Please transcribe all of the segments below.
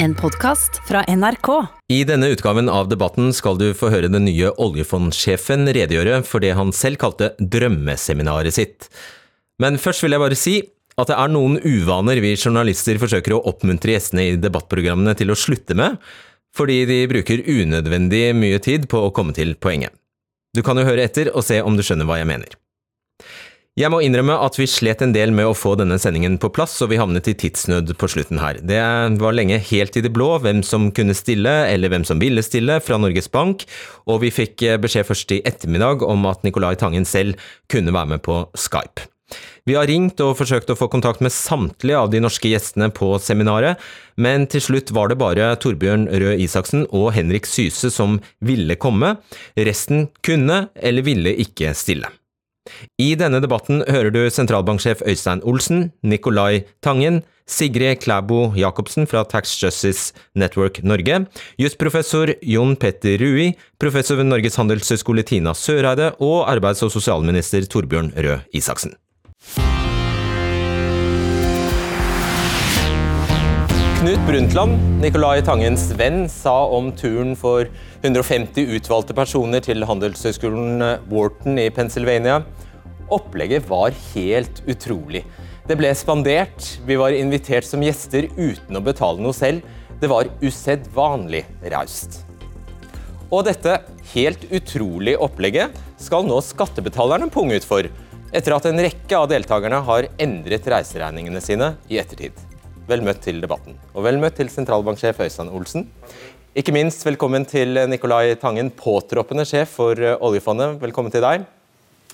En podkast fra NRK. I denne utgaven av debatten skal du få høre den nye oljefondsjefen redegjøre for det han selv kalte drømmeseminaret sitt. Men først vil jeg bare si at det er noen uvaner vi journalister forsøker å oppmuntre gjestene i debattprogrammene til å slutte med, fordi de bruker unødvendig mye tid på å komme til poenget. Du kan jo høre etter og se om du skjønner hva jeg mener. Jeg må innrømme at vi slet en del med å få denne sendingen på plass, og vi havnet i tidsnød på slutten her. Det var lenge helt i det blå hvem som kunne stille, eller hvem som ville stille, fra Norges Bank, og vi fikk beskjed først i ettermiddag om at Nicolai Tangen selv kunne være med på Skype. Vi har ringt og forsøkt å få kontakt med samtlige av de norske gjestene på seminaret, men til slutt var det bare Torbjørn Røe Isaksen og Henrik Syse som ville komme. Resten kunne eller ville ikke stille. I denne debatten hører du sentralbanksjef Øystein Olsen, Nicolai Tangen, Sigrid Klæbo Jacobsen fra Tax Justice Network Norge, jusprofessor Jon Petter Rui, professor ved Norges handelshøyskole Tina Søreide og arbeids- og sosialminister Torbjørn Røe Isaksen. Knut Brundtland, Nicolai Tangens venn, sa om turen for 150 utvalgte personer til handelshøyskolen Wharton i Pennsylvania. Opplegget var helt utrolig. Det ble spandert, vi var invitert som gjester uten å betale noe selv. Det var usedvanlig raust. Og dette helt utrolige opplegget skal nå skattebetalerne punge ut for, etter at en rekke av deltakerne har endret reiseregningene sine i ettertid. Vel møtt til debatten. Og vel møtt til sentralbanksjef Øystein Olsen. Ikke minst velkommen til Nicolai Tangen, påtroppende sjef for oljefondet. Velkommen til deg.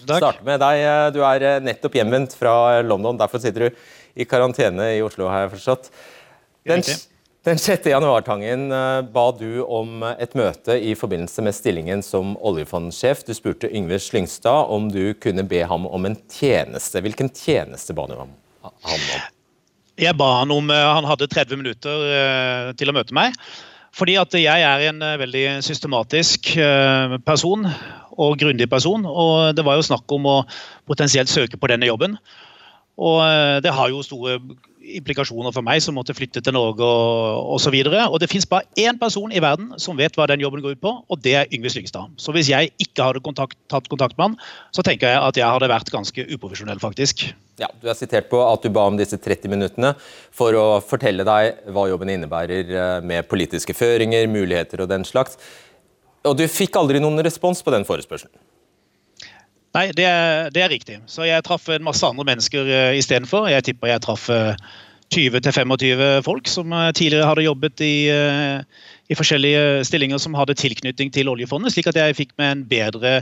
Takk. Starte med deg. Du er nettopp hjemvendt fra London, derfor sitter du i karantene i Oslo, har jeg forstått. Den, den 6. januar-tangen ba du om et møte i forbindelse med stillingen som oljefondsjef. Du spurte Yngve Slyngstad om du kunne be ham om en tjeneste. Hvilken tjeneste ba du ham om? Jeg ba han om Han hadde 30 minutter til å møte meg. Fordi at jeg er en veldig systematisk person og grundig person. Og det var jo snakk om å potensielt søke på denne jobben. Og det har jo store implikasjoner for meg som måtte flytte til Norge og osv. Og, og det fins bare én person i verden som vet hva den jobben går ut på, og det er Yngve Slyngstad. Så hvis jeg ikke hadde kontakt, tatt kontakt med han, så tenker jeg at jeg hadde vært ganske uprofesjonell, faktisk. Ja, Du er sitert på at du ba om disse 30 minuttene for å fortelle deg hva jobben innebærer med politiske føringer, muligheter og den slags. Og du fikk aldri noen respons på den forespørselen? Nei, det er, det er, riktig. Så jeg traff en masse andre mennesker uh, istedenfor. Jeg tipper jeg traff uh, 20-25 folk som uh, tidligere hadde jobbet i, i, forskjellige stillinger som hadde tilknytning til oljefondet, slik at jeg fikk med en bedre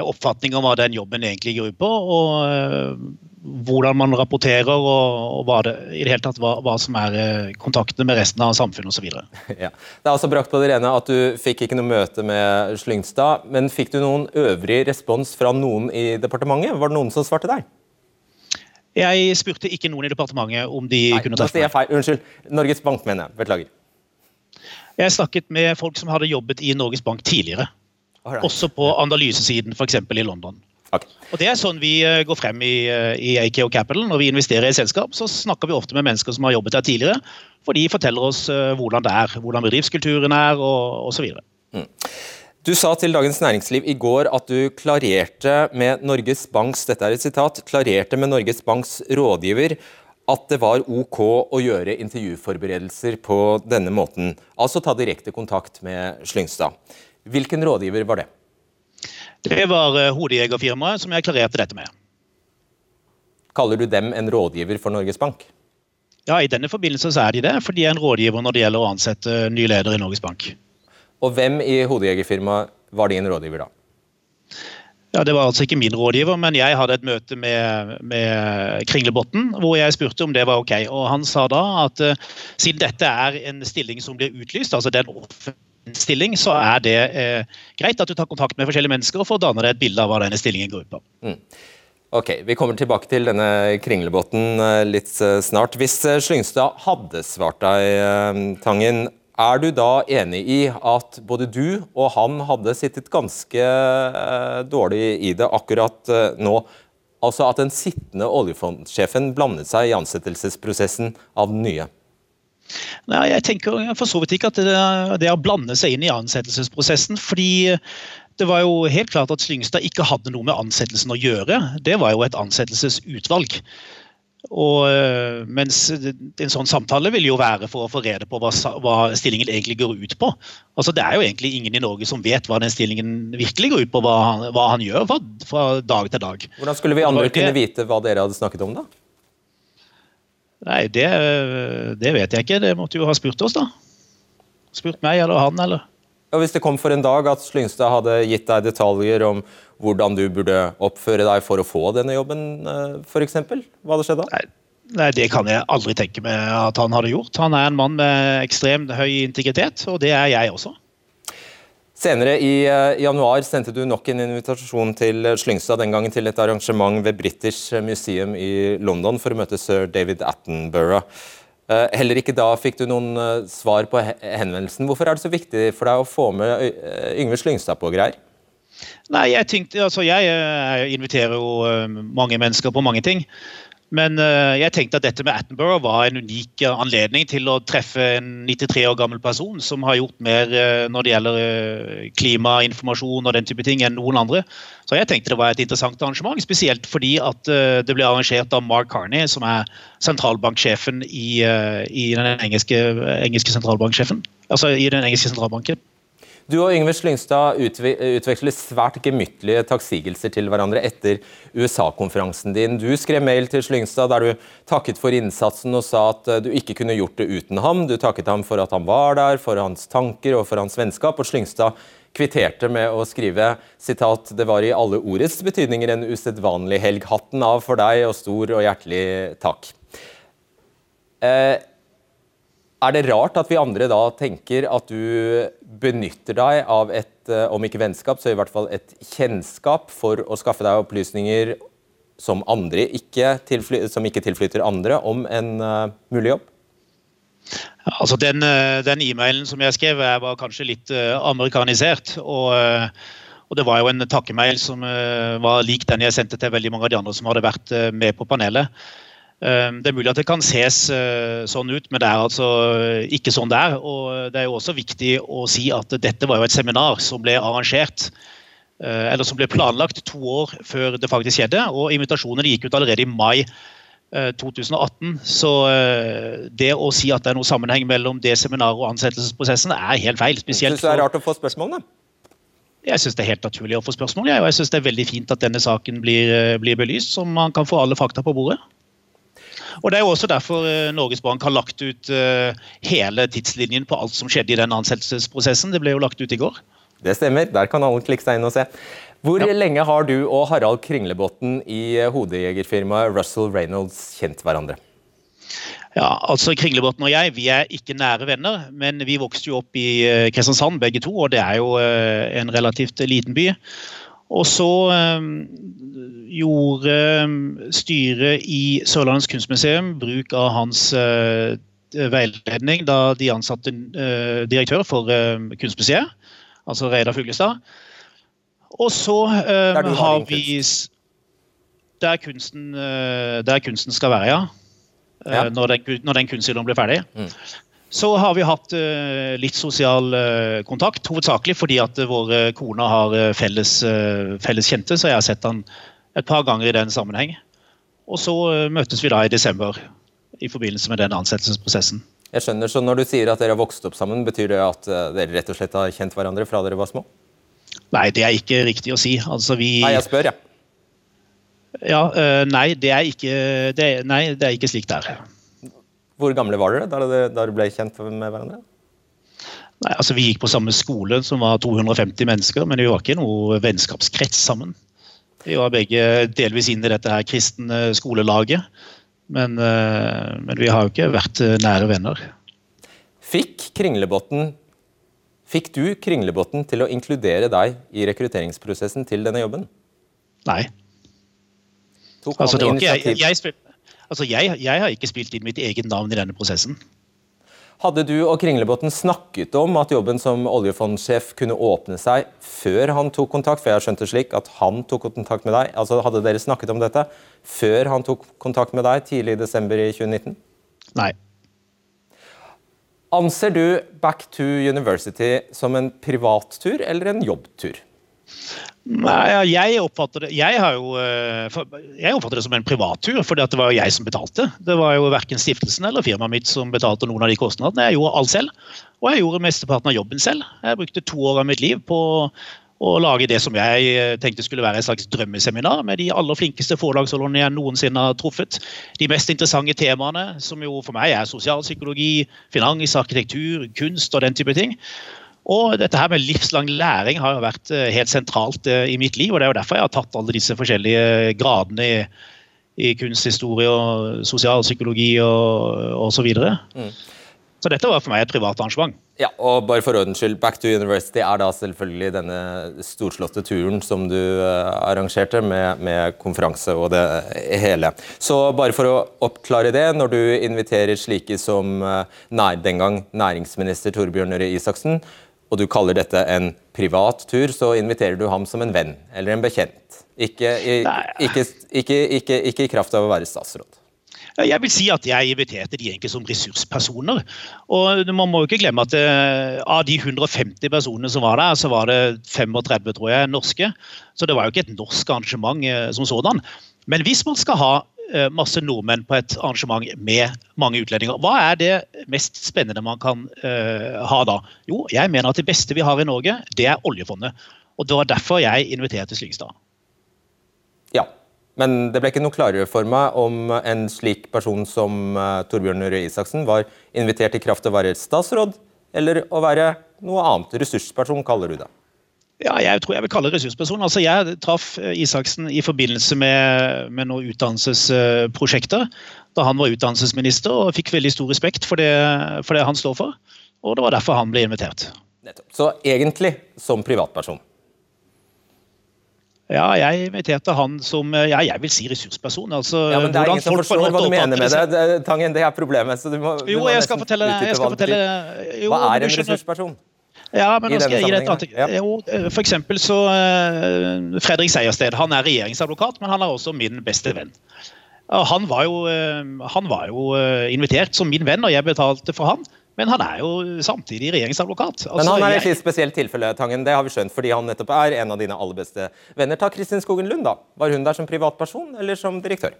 oppfatning om hva den jobben egentlig går ut på. og hvordan man rapporterer og, og hva, det, i det hele tatt, hva, hva som er kontaktene med resten av samfunnet osv. Ja. Det er altså brakt på det rene at du fikk ikke noe møte med Slyngstad, men fikk du noen øvrig respons fra noen i departementet? Var det noen som svarte deg? Jeg spurte ikke noen i departementet om de Nei, kunne treffe meg. Unnskyld. Norges Bank, mener jeg. Beklager. Jeg snakket med folk som hadde jobbet i Norges Bank tidligere. Right. Også på analysesiden, f.eks. i London. Okay. Og Det er sånn vi går frem i, i AKO Capital. Når vi investerer i et selskap, så snakker vi ofte med mennesker som har jobbet der tidligere. For de forteller oss hvordan det er, hvordan bedriftskulturen er og osv. Mm. Du sa til Dagens Næringsliv i går at du klarerte med Norges Banks dette er et sitat, klarerte med Norges Banks rådgiver at det var OK å gjøre intervjuforberedelser på denne måten. Altså ta direkte kontakt med Slyngstad. Hvilken rådgiver var det? Det var hodejegerfirmaet som jeg klarerte dette med. Kaller du dem en rådgiver for Norges Bank? Ja, i denne forbindelse så er de det, for de er en rådgiver når det gjelder å ansette ny leder i Norges Bank. Og hvem i hodejegerfirmaet var din rådgiver da? Ja, Det var altså ikke min rådgiver, men jeg hadde et møte med, med Kringlebotn hvor jeg spurte om det var ok. Og Han sa da at uh, siden dette er en stilling som blir utlyst, altså den stilling, så er det eh, greit at du tar kontakt med forskjellige mennesker og får danne deg et bilde av hva denne stillingen går ut på. Mm. Ok, Vi kommer tilbake til denne kringlebåten litt snart. Hvis Slyngstad hadde svart deg, Tangen, er du da enig i at både du og han hadde sittet ganske dårlig i det akkurat nå? Altså at den sittende oljefondsjefen blandet seg i ansettelsesprosessen av den nye? Nei, jeg tenker for så vidt ikke at det, det er å blande seg inn i ansettelsesprosessen. fordi det var jo helt klart at Slyngstad ikke hadde noe med ansettelsen å gjøre. Det var jo et ansettelsesutvalg. Og, øh, mens en sånn samtale vil jo være for å få rede på hva, hva, stillingen egentlig går ut på. Altså Det er jo egentlig ingen i Norge som vet hva den stillingen virkelig går ut på, hva han, hva han gjør fra, fra, dag til dag. Hvordan skulle vi andre kunne vite hva dere hadde snakket om, da? Nei, det, det vet jeg ikke. Det måtte jo ha spurt oss, da. Spurt meg eller han, eller og Hvis det kom for en dag at Slyngstad hadde gitt deg detaljer om hvordan du burde oppføre deg for å få denne jobben, eh, f.eks., hva hadde skjedd da? Nei, nei, det kan jeg aldri tenke meg at han hadde gjort. Han er en mann med ekstremt høy integritet, og det er jeg også. Senere i uh, januar sendte du nok en invitasjon til Slyngstad, den gangen til et arrangement ved British Museum i London for å møte sir David Attenborough. Eh, heller ikke da fikk du noen eh, svar på henvendelsen. Hvorfor er det så viktig for deg å få med eh, Yngve Slyngstad på greier? Nei, jeg, tenkte, altså jeg inviterer jo mange mennesker på mange ting. Men uh, jeg tenkte at dette med Attenborough var en unik anledning til å treffe en 93 år gammel person som har gjort mer uh, når det gjelder klimainformasjon og den type ting enn noen andre. Så jeg tenkte det var et interessant arrangement, spesielt fordi at det ble arrangert av Mark Carney, som er sentralbanksjefen i, i den engelske, engelske sentralbanksjefen. Altså i den engelske sentralbanken. Du og Yngve Slyngstad utveksler svært gemyttlige takksigelser til hverandre etter USA-konferansen din. Du skrev mail til Slyngstad der du takket for innsatsen og sa at eh, du ikke kunne gjort det uten ham. Du takket ham for at han var der, for hans tanker og for hans vennskap. og Slyngstad kvitterte med å skrive sitat, det var i alle ordets betydninger en usedvanlig helg. Hatten av for deg, og stor og hjertelig takk. Eh, er det rart at vi andre da tenker at du benytter deg av et, eh, om ikke vennskap, så i hvert fall et kjennskap for å skaffe deg opplysninger som, ikke som ikke tilflyter andre, om en uh, mulig jobb? Altså Den, eh, den e-mailen som jeg skrev, var kanskje litt uh, amerikanisert. og og Det var jo en takkemail som var lik den jeg sendte til veldig mange av de andre som hadde vært med på panelet. Ehm, det er mulig at det kan ses eh, sånn ut, men det er altså ikke sånn det er. Og det er jo også viktig å si at dette var jo et seminar som ble arrangert eh, eller som ble planlagt to år før det faktisk skjedde. og Invitasjonene gikk ut allerede i mai 2018. Eh, Så det å si at det er noe sammenheng mellom det seminaret og ansettelsesprosessen, er helt feil. Spesielt Syns du det er rart å få spørsmål, da? Jeg syns det er helt naturlig å få spørsmål. og jeg syns det er veldig fint at denne saken blir, blir belyst, så man kan få alle fakta på bordet. Og Det er jo også derfor eh, Norges Bank har lagt ut eh, hele tidslinjen på alt som skjedde i den ansettelsesprosessen. Det ble jo lagt ut i går. Det stemmer. Der kan alle klikke seg inn og se. Hvor ja. lenge har du og Harald Kringlebotn i eh, hodejegerfirmaet Russell Reynolds kjent hverandre? Ja, altså Kringlebotn og jeg vi er ikke nære venner, men vi vokste jo opp i Kristiansand begge to, og det er jo en relativt liten by. Og så um, gjorde ehm, styret i Sørlandets kunstmuseum bruk av hans uh, veiledning da de ansatte uh, direktør for uh, Kunstmuseet, altså Reidar Fuglestad. Og så har vi der kunsten, der kunsten skal være, ja. ja. Når, den, når den blir ferdig. Mm. Så har vi hatt uh, litt sosial uh, kontakt, hovedsakelig fordi at uh, våre koner har felles, felles, kjente, så jeg har sett han et par ganger i den sammenheng. Og så møtes vi da i desember i forbindelse med den ansettelsesprosessen. Jeg skjønner, så Når du sier at dere har vokst opp sammen, betyr det at dere rett og slett har kjent hverandre fra dere var små? Nei, det er ikke riktig å si. Altså, vi... Nei, jeg spør, jeg. Ja. ja nei, det er ikke, det, nei, det er ikke slik det er. Hvor gamle var dere da dere ble kjent med hverandre? Nei, altså Vi gikk på samme skole, som var 250 mennesker, men vi var ikke noe vennskapskrets sammen. Vi var begge delvis inne i dette her kristne skolelaget, men, eh, men vi har jo ikke vært eh, nære venner. Fikk Kringlebotn Fikk du Kringlebotn til å inkludere deg i rekrutteringsprosessen til denne jobben? Nei. Altså, ikke Jeg, jeg, jeg, Altså, jeg, jeg, har ikke spilt inn mitt eget navn i denne prosessen. Hadde du og Kringlebotn snakket om at jobben som oljefondsjef kunne åpne seg før han tok kontakt? For jeg har skjønt det slik at han tok kontakt med deg. Altså, Hadde dere snakket om dette før han tok kontakt med deg tidlig i desember i 2019? Nei. Anser du Back to University som en privattur eller en jobbtur? Nei, jeg oppfatter det jeg, jo, eh, jeg oppfatter det som en privattur, for det var jo jeg som betalte. Det var jo verken stiftelsen eller firmaet mitt som betalte noen av de kostnadene. Jeg gjorde alt selv, og jeg gjorde mesteparten av jobben selv. Jeg brukte to år av mitt liv på å lage det som jeg eh, tenkte skulle være et slags drømmeseminar med de aller flinkeste forlagsholderne jeg noensinne har truffet. De mest interessante temaene, som jo for meg er sosialpsykologi, finans, arkitektur, kunst og den type ting. Og dette her med livslang læring har jo vært eh, helt sentralt eh, i mitt liv. og Det er jo derfor jeg har tatt alle disse forskjellige gradene i, i kunsthistorie og sosialpsykologi og osv. Så, videre. mm. så dette var for meg et privat arrangement. Ja, og bare for ordens skyld, Back to University er da selvfølgelig denne storslåtte turen som du uh, arrangerte med, med, konferanse og det hele. Så bare for å oppklare det, når du inviterer slike som nei, den gang næringsminister Torbjørn Røe Isaksen, og du kaller dette en privat tur, så inviterer du ham som en venn eller en bekjent. Ikke i, ikke, ikke, ikke i kraft av å være statsråd. Jeg vil si at jeg inviterte de egentlig som ressurspersoner. Og Man må jo ikke glemme at uh, av de 150 personene som var der, så var det 35 tror jeg, norske. Så det var jo ikke et norsk arrangement uh, som sådan. Men hvis man skal ha masse nordmenn på et arrangement med mange utlendinger, hva er det mest spennende man kan ha da? Jo, jeg mener at det beste vi har i Norge, det er oljefondet. Og det var derfor jeg inviterte Slyngstad. Ja, men det ble ikke noe klarere for meg om en slik person som uh, Torbjørn Røe Isaksen var invitert i kraft til å være statsråd, eller å være noe annet. Ressursperson, kaller du det. Ja, jeg tror jeg vil kalle det ressursperson. Altså, jeg traff eh, Isaksen i forbindelse med, med noen utdannelsesprosjekter da han var utdannelsesminister, og fikk veldig stor respekt for det, for det han står for. Og det var derfor han ble invitert. Nettopp. Så egentlig som privatperson? Ja, jeg inviterte han som ja, jeg vil si ressursperson. Altså, ja, men Det er ingen som forstår hva du mener med det. Tangen, det er problemet. så du må, du jo, må jeg skal fortelle, deg. Hva er en ressursperson? Ja, men nå skal jeg gi deg et annet. Ja. Jo, for eksempel så uh, Fredrik Sejersted han er regjeringsadvokat, men han er også min beste venn. Han var jo, uh, han var jo invitert som min venn, og jeg betalte for han. Men han er jo samtidig regjeringsadvokat. Altså, Men han er i et spesielt tilfelle, Tangen, det har vi skjønt, fordi han nettopp er en av dine aller beste venner. Ta Kristin Skogen Lund, da. Var hun der som privatperson eller som direktør?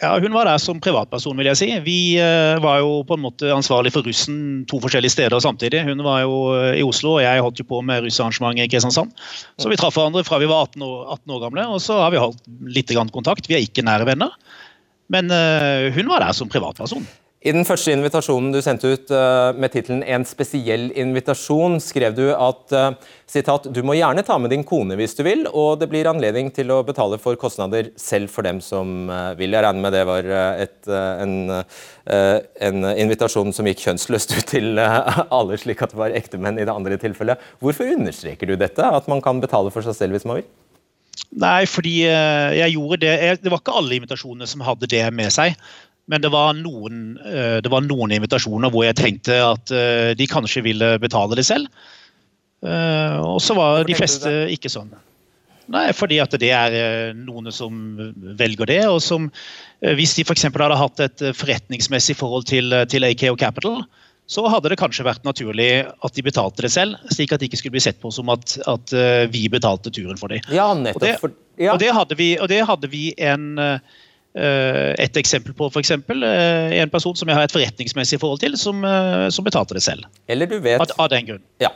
Ja, Hun var der som privatperson, vil jeg si. Vi uh, var jo på en måte ansvarlig for russen to forskjellige steder samtidig. Hun var jo uh, i Oslo, og jeg holdt jo på med russarrangementet i Kristiansand. Så vi traff hverandre fra vi var 18 år, 18 år, gamle, og så har vi holdt litt kontakt. Vi er ikke nære venner. Men uh, hun var der som privatperson. I den første invitasjonen du sendte ut uh, med tittelen 'En spesiell invitasjon', skrev du at citat, 'du må gjerne ta med din kone hvis du vil, og det blir anledning til å betale for kostnader selv for dem som uh, vil'. Jeg regner med det var et, en, en, invitasjon som gikk kjønnsløst ut til alle, slik at det var ektemenn i det andre tilfellet. Hvorfor understreker du dette, at man kan betale for seg selv hvis man vil? Nei, fordi jeg gjorde det Det var ikke alle invitasjonene som hadde det med seg. Men det var, noen, eh, det var noen invitasjoner hvor jeg tenkte at eh, de kanskje ville betale det selv. Eh, og så var de fleste ikke sånn. Nei, fordi at det er noen som velger det. og som Hvis de f.eks. hadde hatt et forretningsmessig forhold til, til AKO Capital, så hadde det kanskje vært naturlig at de betalte det selv, slik at det ikke skulle bli sett på som at, at vi betalte turen for dem. Ja, nettopp. Og det, og det, hadde, vi, og det hadde vi en et eksempel på f.eks. eksempel en person som jeg har et forretningsmessig forhold til, som, eh, som betalte det selv. Eller du vet... Av, av den grunn. Ja.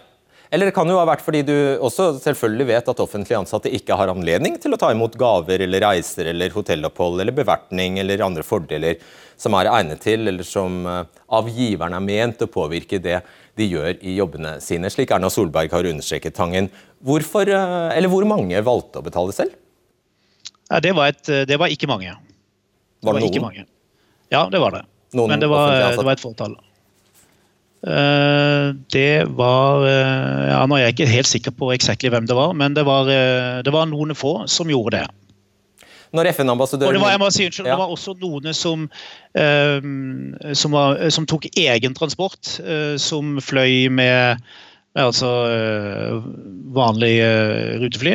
Eller det kan jo ha vært fordi du også selvfølgelig vet at offentlig ansatte ikke har anledning til å ta imot gaver eller reiser eller hotellopphold eller bevertning eller andre fordeler som er egnet til, eller som av giverne er ment å påvirke det de gjør i jobbene sine, slik Erna Solberg har understreket Tangen. Hvorfor, eller hvor mange valgte å betale selv? Ja, det, var et, det var ikke mange. Var det, det var noen? mange. Ja, det var det. Noen Men det var, det var et fåtall. Uh, det var uh, ja, Nå er jeg ikke helt sikker på exactly hvem det var, men det var, uh, det var noen få som gjorde det. Når FN-ambassadøren det, si, ja. det var også noen som, som, var, som tok egen transport, som fløy med, med altså vanlig rutefly.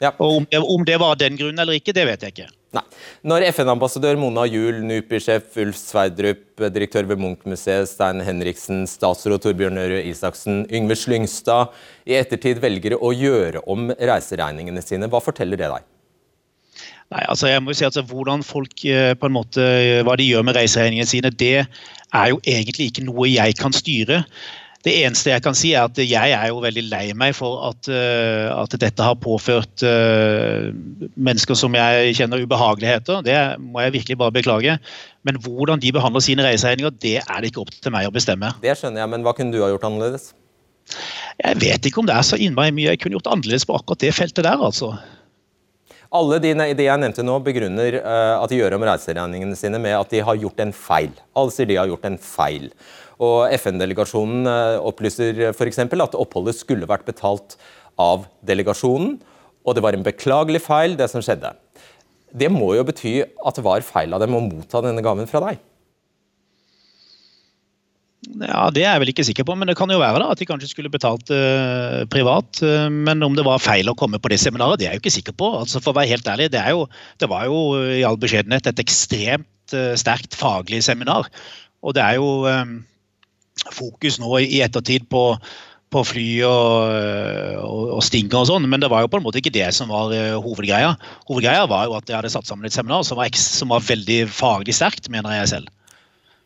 Ja. Og om, om, det var den grunnen eller ikke, det vet jeg ikke. Nei. Når FN-ambassadør Mona Juel, NUPI-sjef Ulf Sverdrup, direktør ved Munch-museet Stein Henriksen, statsråd Torbjørn Øre Isaksen, Yngve Slyngstad i ettertid velger å gjøre om reiseregningene sine, hva forteller det deg? Nei, altså jeg må jo si at Hvordan folk eh, på en måte, hva de gjør med reiseregningene sine, det er jo egentlig ikke noe jeg kan styre. Det eneste jeg kan si, er at jeg er jo veldig lei meg for at, uh, at dette har påført uh, mennesker som jeg kjenner ubehageligheter. Det må jeg virkelig bare beklage. Men hvordan de behandler sine reiseregninger, det er det ikke opp til meg å bestemme. Det skjønner jeg, men hva kunne du ha gjort annerledes? Jeg vet ikke om det er så innmari mye jeg kunne gjort annerledes på akkurat det feltet der, altså. Alle de, de, jeg nevnte nå begrunner uh, at de gjør om reiseregningene sine med at de har gjort en feil. Alle sier de har gjort en feil. Og FN-delegasjonen eh, opplyser f.eks. at oppholdet skulle vært betalt av delegasjonen, og det var en beklagelig feil, det som skjedde. Det må jo bety at det var feil av dem å motta denne gaven fra deg? Ja, Det er jeg vel ikke sikker på, men det kan jo være da, at de kanskje skulle betalt uh, privat. Uh, men om det var feil å komme på det seminaret, det er jeg jo ikke sikker på. Altså, for å være helt ærlig, Det, jo, det var jo i all beskjedenhet et ekstremt uh, sterkt faglig seminar. Og det er jo fokus nå i ettertid på, på fly og, og, og Stinger og sånn, men det var jo på en måte ikke det som var uh, hovedgreia. Hovedgreia var jo at jeg hadde satt sammen et seminar som var, som var veldig faglig sterkt, mener jeg selv.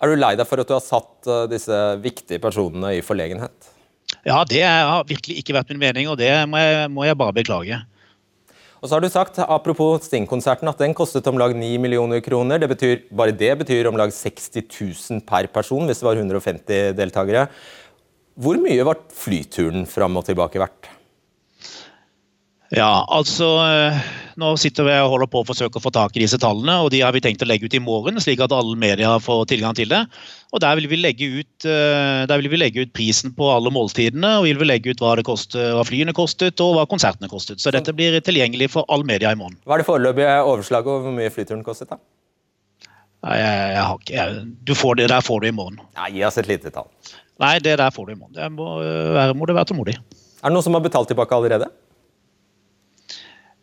Er du lei deg for at du har satt uh, disse viktige personene i forlegenhet? Ja, det har virkelig ikke vært min mening, og det må jeg, må jeg bare beklage. Og så har du sagt, Apropos Sting-konserten, at den kostet om lag 9 millioner kroner. Det betyr, bare det betyr om lag 60 000 per person hvis det var 150 deltakere. Hvor mye var flyturen fram og tilbake verdt? Ja, altså eh, Nå sitter vi og holder på å forsøke å få tak i disse tallene, og de har vi tenkt å legge ut i morgen, slik at alle medier får tilgang til det. Og Der vil vi legge ut, eh, vil vi legge ut prisen på alle måltidene, og vi vil legge ut hva, kostet, hva, flyene kostet og hva konsertene kostet. Så dette blir tilgjengelig for alle medier i morgen. Hva er det foreløpige overslaget over hvor mye flyturen kostet? da? Nei, jeg, jeg har ikke, jeg, du får det der får du i morgen. Ja, gi oss et lite tall. Nei, det der får du i morgen. Det må, være, må du være tålmodig. Er det noen som har betalt tilbake allerede?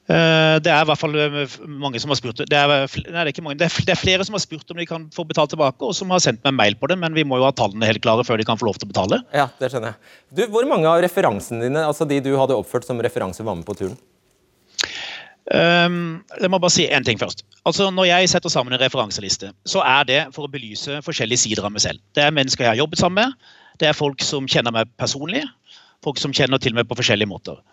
Eh, det er i hvert fall eh, mange som har spurt det er, nei, det, er mange, det, er, flere som har spurt om de kan få betalt tilbake, og som har sendt meg mail på det, men vi må jo ha tallene helt klare før de kan få lov til å betale. Ja, det skjønner jeg. Du, hvor mange av referansene dine, altså de du hadde oppført som referanse, var med på turen? Um, jeg må bare si én ting først. Altså, når jeg setter sammen en referanseliste, så er det for å belyse forskjellige sider av meg selv. Det er mennesker jeg har jobbet sammen med, det er folk som kjenner meg personlig, folk som kjenner til meg på forskjellige måter.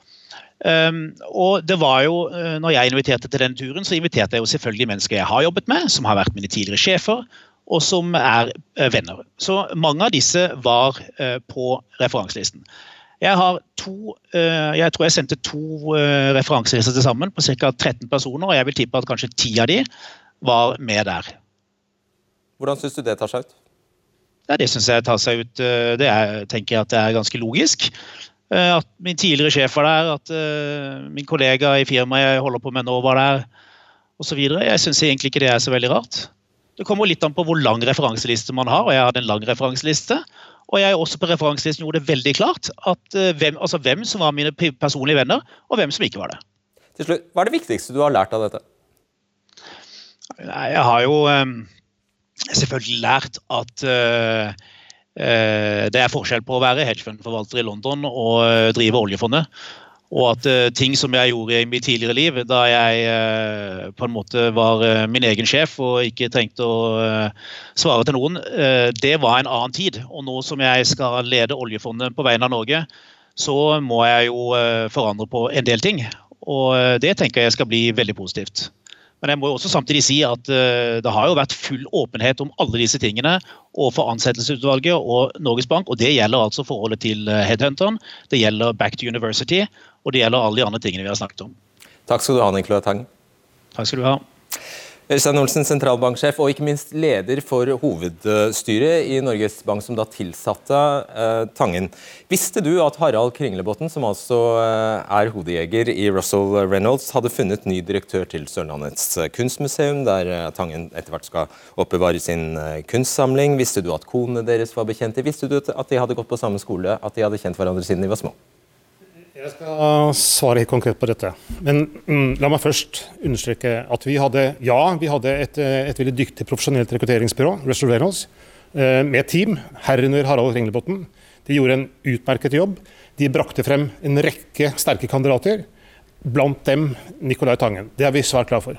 Um, og det var jo, uh, når jeg inviterte til den turen, så inviterte jeg jo selvfølgelig mennesker jeg har jobbet med, som har vært mine tidligere sjefer, og som er uh, venner. Så mange av disse var uh, på referanselisten. Jeg har to, jeg tror jeg sendte to referanselister til sammen på ca. 13 personer, og jeg vil tippe at kanskje ti av de var med der. Hvordan syns du det tar seg ut? Ja, det syns jeg tar seg ut Det er, tenker jeg at det er ganske logisk. Eh, at min tidligere sjef var der, at uh, min kollega i firmaet jeg holder på med nå, var der osv. Jeg syns egentlig ikke det er så veldig rart. Det kommer litt an på hvor lang referanseliste man har, og jeg hadde en lang referanseliste. Og jeg også på referanselisten gjorde det veldig klart at uh, hvem, altså hvem som var mine personlige venner, og hvem som ikke var det. Til slutt, Hva er det viktigste du har lært av dette? Nei, jeg har jo selvfølgelig lært at Eh, det er forskjell på å være hedgefundforvalter i London og eh, drive oljefondet. Og at uh, ting som jeg gjorde i mitt tidligere liv, da jeg på en måte var min egen sjef og ikke trengte å svare til noen, det var en annen tid. Og nå som jeg skal lede oljefondet på vegne av Norge, så må jeg jo forandre på en del ting. Og det tenker jeg skal bli veldig positivt. Men jeg må jo også samtidig si at uh, det har jo vært full åpenhet om alle disse tingene overfor ansettelsesutvalget og Norges Bank, og det gjelder altså forholdet til uh, headhunteren, det gjelder Back to University, og det gjelder alle de andre tingene vi har snakket om. Takk skal du ha, Nicolai Tang. Takk skal du ha. Øystein Olsen, sentralbanksjef og ikke minst leder for hovedstyret i Norges Bank, som da tilsatte eh, Tangen. Visste du at Harald Kringlebotn, som altså eh, er hodejeger i Russell Reynolds, hadde funnet ny direktør til Sørlandets eh, kunstmuseum, der eh, Tangen etter hvert skal oppbevare sin eh, kunstsamling? Visste du at konene deres var bekjente? Visste du at de hadde gått på samme skole, at de hadde kjent hverandre siden de var små? Jeg skal svare helt konkret på dette. Men mm, la meg først understreke at vi hadde ja, vi hadde et, eh, et veldig dyktig profesjonelt rekrutteringsbyrå, Reynolds, eh, med team, herunder Harald Ringlebotn. De gjorde en utmerket jobb. De brakte frem en rekke sterke kandidater, blant dem Nicolai Tangen. Det er vi svært glad for.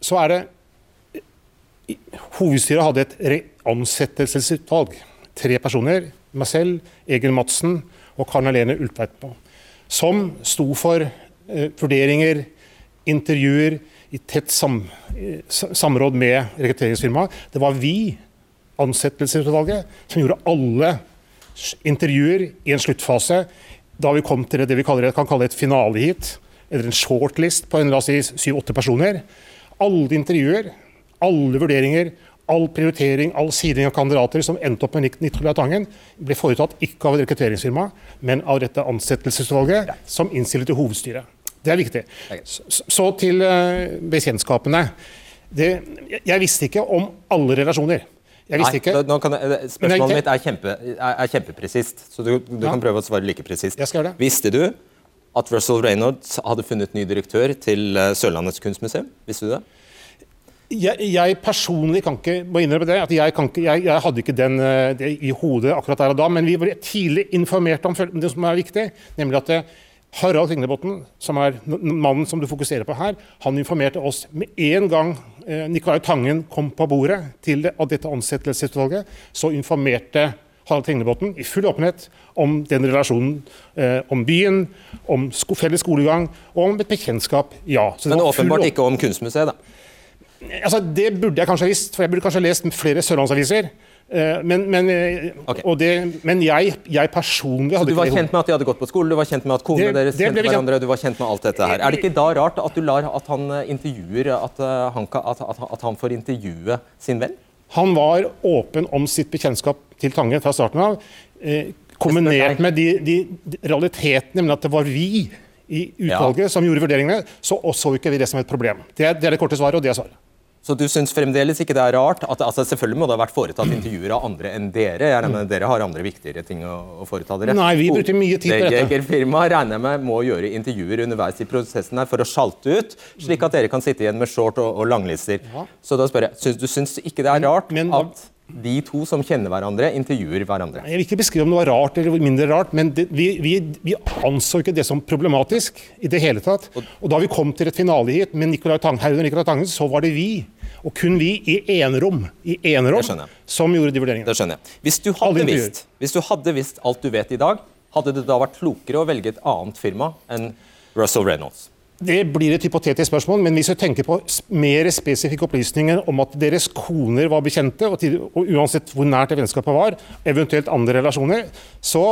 Så er det Hovedstyret hadde et ansettelsesutvalg. Tre personer. Meg selv, Egil Madsen og Karen Helene Ultveitmo. Som sto for eh, vurderinger, intervjuer, i tett sam, eh, samråd med rekrutteringsfirmaet. Det var vi, ansettelsesutvalget, som gjorde alle intervjuer i en sluttfase. Da vi kom til det, vi kaller, kan kalle et finaleheat, eller en shortlist på en, la oss si syv-åtte personer. Alle intervjuer alle vurderinger, all prioritering, all siding av kandidater som endte opp med Nicolai Tangen, ble foretatt ikke av rekrutteringsfirmaet, rekrutteringsfirma, men av dette ansettelsesutvalget, ja. som innstilte til hovedstyret. Det er viktig. Så, til uh, bekjentskapene. Det, jeg visste ikke om alle relasjoner. Jeg visste ikke. Nei, jeg, spørsmålet mitt er, kjempe, er, er kjempepresist, så du, du ja. kan prøve å svare like presist. Visste du at Russell Reynolds hadde funnet ny direktør til eh, Sørlandets kunstmuseum? Visste du det? Jeg, jeg, personlig kan ikke må innrømme det, at jeg, ikke, jeg, jeg hadde ikke den eh, det i hodet akkurat der og da. Men vi var tidlig informert om det som er viktig, nemlig at eh, Harald Ringnebotn, som er mannen som du fokuserer på her, han informerte oss med en gang eh, Nicolai Tangen kom på bordet til det, av dette ansettelsesutvalget. Så informerte Harald Ringnebotn i full åpenhet om den relasjonen, eh, om byen, om sko felles skolegang og om et bekjentskap. Ja. Men åpenbart ikke om Kunstmuseet, da? Altså, det burde jeg kanskje ha visst, for jeg burde kanskje ha lest flere sørlandsaviser. Eh, men, men, eh, okay. det, men jeg, jeg, personlig hadde Så Du var kjent med at de hadde gått på skole, du var kjent med at konene deres kjente hverandre, du var kjent med alt dette her. Er det ikke da rart at du lar at han eh, intervjuer, at han, at, at han får intervjue sin venn? Han var åpen om sitt bekjentskap til Tangen fra starten av. Eh, kombinert med de, de, de realitetene, nemlig at det var vi i utvalget ja. som gjorde vurderingene, så så ikke vi det som et problem. Det er det, er det korte svaret, og det er svaret. Så du syns fremdeles ikke det er rart at altså Selvfølgelig må det ha vært foretatt intervjuer av andre enn dere. Jeg regner med Dere har andre viktigere ting å, å foreta dere. Nei, vi brukte mye tid på dette. Firmaet regner med må gjøre intervjuer underveis i prosessen her for å sjalte ut, slik at dere kan sitte igjen med short og, og langlister. Ja. Så da spør jeg, syns, du syns ikke det er rart men, men, at de to som kjenner hverandre, intervjuer hverandre. Jeg vil ikke beskrive om det var rart eller mindre rart, men det, vi, vi, vi, anså ikke det som problematisk i det hele tatt. Og da vi kom til et finale hit med Nicolai Tang, Nicolai Tangen, så var det vi og kun vi i enerom, i enerom som gjorde de vurderingene. Det skjønner jeg. Hvis du, visst, hvis du hadde visst alt du vet i dag, hadde det da vært klokere å velge et annet firma enn Russell Reynolds? Det blir et hypotetisk spørsmål, men hvis du tenker på mer spesifikke opplysninger om at deres koner var bekjente, og, til, og uansett hvor nært det vennskapet var, eventuelt andre relasjoner, så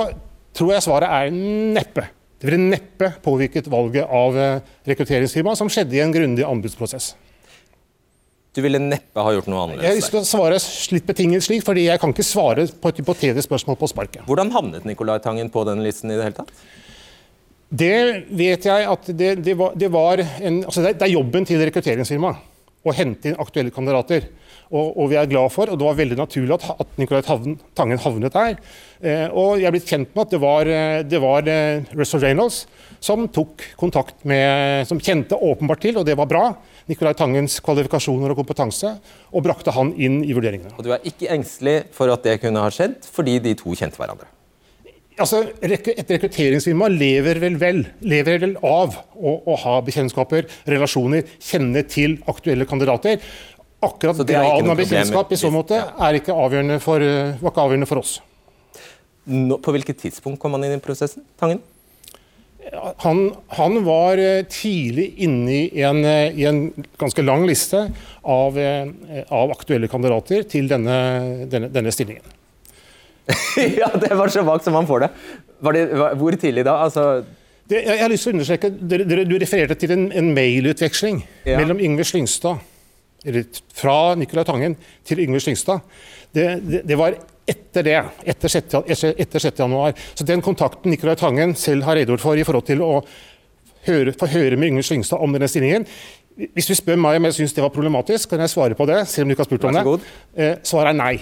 tror jeg svaret er neppe. Det ville neppe påvirket valget av rekrutteringsfirmaet, som skjedde i en grundig anbudsprosess. Du ville neppe ha gjort noe annerledes? Jeg har lyst til å svare litt betinget slik, fordi jeg kan ikke svare på et hypotetisk spørsmål på sparket. Hvordan havnet Nicolai Tangen på den listen i det hele tatt? Det vet jeg at det, det, var, det var, en, altså det, er jobben til rekrutteringsfirmaet å hente inn aktuelle kandidater. Og, og, vi er glad for, og det var veldig naturlig at, at Nicolai Tangen havnet der. Eh, og jeg er blitt kjent med at det var, eh, det var eh, Russell Reynolds som tok kontakt med Som kjente åpenbart til, og det var bra, Nicolai Tangens kvalifikasjoner og kompetanse, og brakte han inn i vurderingene. Og Du er ikke engstelig for at det kunne ha skjedd, fordi de to kjente hverandre? Altså, Et rekrutteringsfirma lever vel, vel, lever vel av å, å, ha bekjentskaper, relasjoner, kjenne til aktuelle kandidater. Akkurat graden av bekjentskap i så måte er ikke avgjørende for, var ikke avgjørende for oss. Nå, på hvilket tidspunkt kom han inn i prosessen? Tangen? Han, han, var eh, tidlig inne i en, eh, i en ganske lang liste av, eh, av aktuelle kandidater til denne, denne, denne stillingen. ja, det var så vagt som man får det. Var det var, hvor tidlig da? Altså det, jeg, har lyst til å understreke, dere, Du refererte til en, en mailutveksling ja. mellom Yngve Slyngstad, eller fra Nicolai Tangen til Yngve Slyngstad. Det, det, det, var etter det, etter 6. Etter 6. januar. Så den kontakten Nicolai Tangen selv har redegjort for i forhold til å høre, få høre med Yngve Slyngstad om denne stillingen Hvis du spør meg om jeg syns det var problematisk, kan jeg svare på det. selv om du ikke har spurt om det. Eh, svaret er nei.